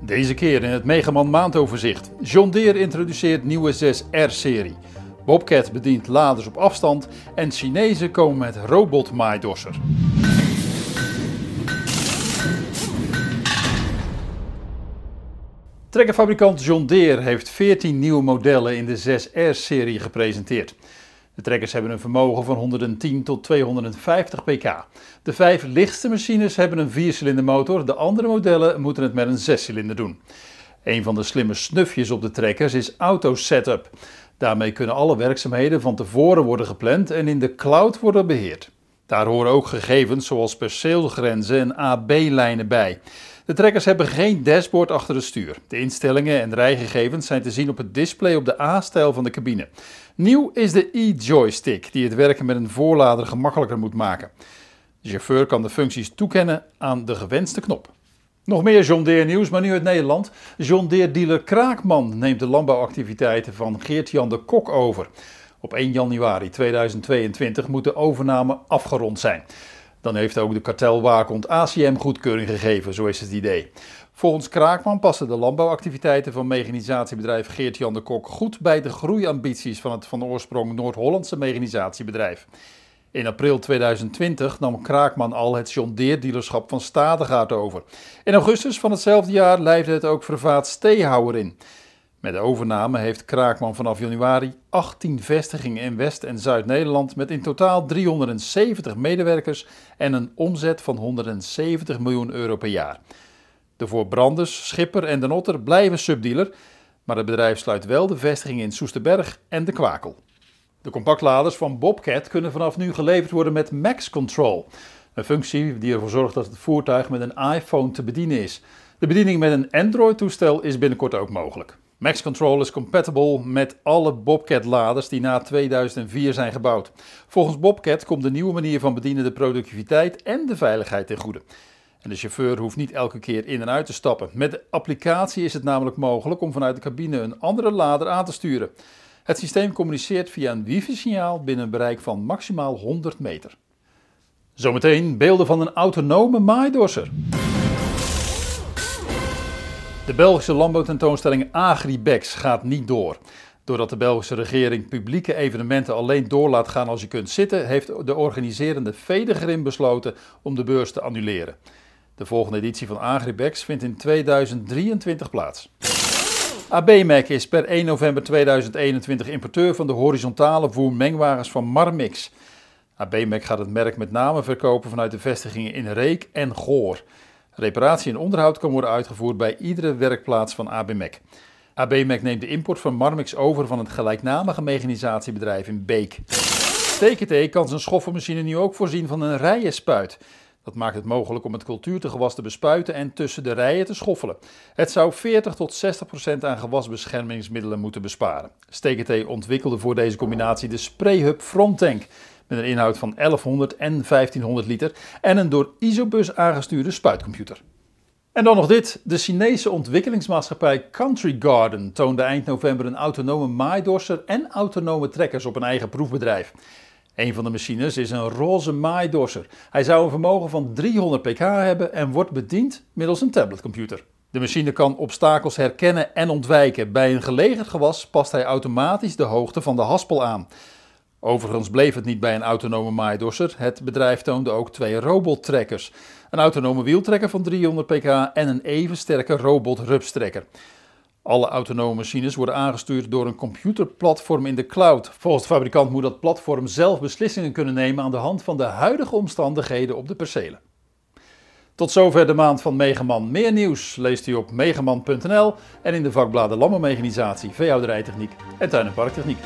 Deze keer in het Megaman maandoverzicht. John Deere introduceert nieuwe 6R-serie. Bobcat bedient laders op afstand en Chinezen komen met robot-maaidosser. Trekkerfabrikant John Deere heeft 14 nieuwe modellen in de 6R-serie gepresenteerd. De trekkers hebben een vermogen van 110 tot 250 pk. De vijf lichtste machines hebben een viercilindermotor, de andere modellen moeten het met een zescilinder doen. Een van de slimme snufjes op de trekkers is Auto Setup. Daarmee kunnen alle werkzaamheden van tevoren worden gepland en in de cloud worden beheerd. Daar horen ook gegevens zoals perceelgrenzen en AB-lijnen bij. De trekkers hebben geen dashboard achter het stuur. De instellingen en rijgegevens zijn te zien op het display op de A-stijl van de cabine. Nieuw is de e-joystick, die het werken met een voorlader gemakkelijker moet maken. De chauffeur kan de functies toekennen aan de gewenste knop. Nog meer John Deere nieuws, maar nu uit Nederland. John Deere dealer Kraakman neemt de landbouwactiviteiten van Geert-Jan de Kok over. Op 1 januari 2022 moet de overname afgerond zijn. Dan heeft ook de kartelwaakhond ACM goedkeuring gegeven, zo is het idee. Volgens Kraakman passen de landbouwactiviteiten van mechanisatiebedrijf Geert-Jan de Kok goed bij de groeiambities van het van oorsprong Noord-Hollandse mechanisatiebedrijf. In april 2020 nam Kraakman al het John Deere dealerschap van Stadegaard over. In augustus van hetzelfde jaar lijfde het ook Vervaat Steehouwer in. Met de overname heeft Kraakman vanaf januari 18 vestigingen in West- en Zuid-Nederland met in totaal 370 medewerkers en een omzet van 170 miljoen euro per jaar. De voor Branders, Schipper en Den Otter blijven subdealer, maar het bedrijf sluit wel de vestigingen in Soesterberg en de Kwakel. De compactladers van Bobcat kunnen vanaf nu geleverd worden met Max Control, een functie die ervoor zorgt dat het voertuig met een iPhone te bedienen is. De bediening met een Android-toestel is binnenkort ook mogelijk. Max Control is compatible met alle Bobcat-laders die na 2004 zijn gebouwd. Volgens Bobcat komt de nieuwe manier van bedienen de productiviteit en de veiligheid ten goede. En de chauffeur hoeft niet elke keer in en uit te stappen. Met de applicatie is het namelijk mogelijk om vanuit de cabine een andere lader aan te sturen. Het systeem communiceert via een wifi-signaal binnen een bereik van maximaal 100 meter. Zometeen beelden van een autonome maaidorser. De Belgische landbouwtentoonstelling Agribex gaat niet door. Doordat de Belgische regering publieke evenementen alleen door laat gaan als je kunt zitten, heeft de organiserende Fedegrim besloten om de beurs te annuleren. De volgende editie van Agribex vindt in 2023 plaats. ABMEC is per 1 november 2021 importeur van de horizontale voermengwagens van Marmix. ABMEC gaat het merk met name verkopen vanuit de vestigingen in Reek en Goor. Reparatie en onderhoud kan worden uitgevoerd bij iedere werkplaats van ABMEC. ABMEC neemt de import van Marmix over van het gelijknamige mechanisatiebedrijf in Beek. TKT kan zijn schoffelmachine nu ook voorzien van een rijenspuit. Dat maakt het mogelijk om het cultuurtegewas te bespuiten en tussen de rijen te schoffelen. Het zou 40 tot 60 procent aan gewasbeschermingsmiddelen moeten besparen. STKT ontwikkelde voor deze combinatie de Sprayhub Fronttank met een inhoud van 1100 en 1500 liter en een door Isobus aangestuurde spuitcomputer. En dan nog dit. De Chinese ontwikkelingsmaatschappij Country Garden toonde eind november een autonome maaidorser en autonome trekkers op een eigen proefbedrijf. Een van de machines is een roze maaidorser. Hij zou een vermogen van 300 pk hebben en wordt bediend middels een tabletcomputer. De machine kan obstakels herkennen en ontwijken. Bij een gelegerd gewas past hij automatisch de hoogte van de haspel aan. Overigens bleef het niet bij een autonome maaidorser. Het bedrijf toonde ook twee robottrekkers. Een autonome wieltrekker van 300 pk en een even sterke robot-rupstrekker. Alle autonome machines worden aangestuurd door een computerplatform in de cloud. Volgens de fabrikant moet dat platform zelf beslissingen kunnen nemen aan de hand van de huidige omstandigheden op de percelen. Tot zover de maand van Megaman. Meer nieuws leest u op megaman.nl en in de vakbladen Landbouwmechanisatie, Veehouderijtechniek en Tuin- en Parktechniek.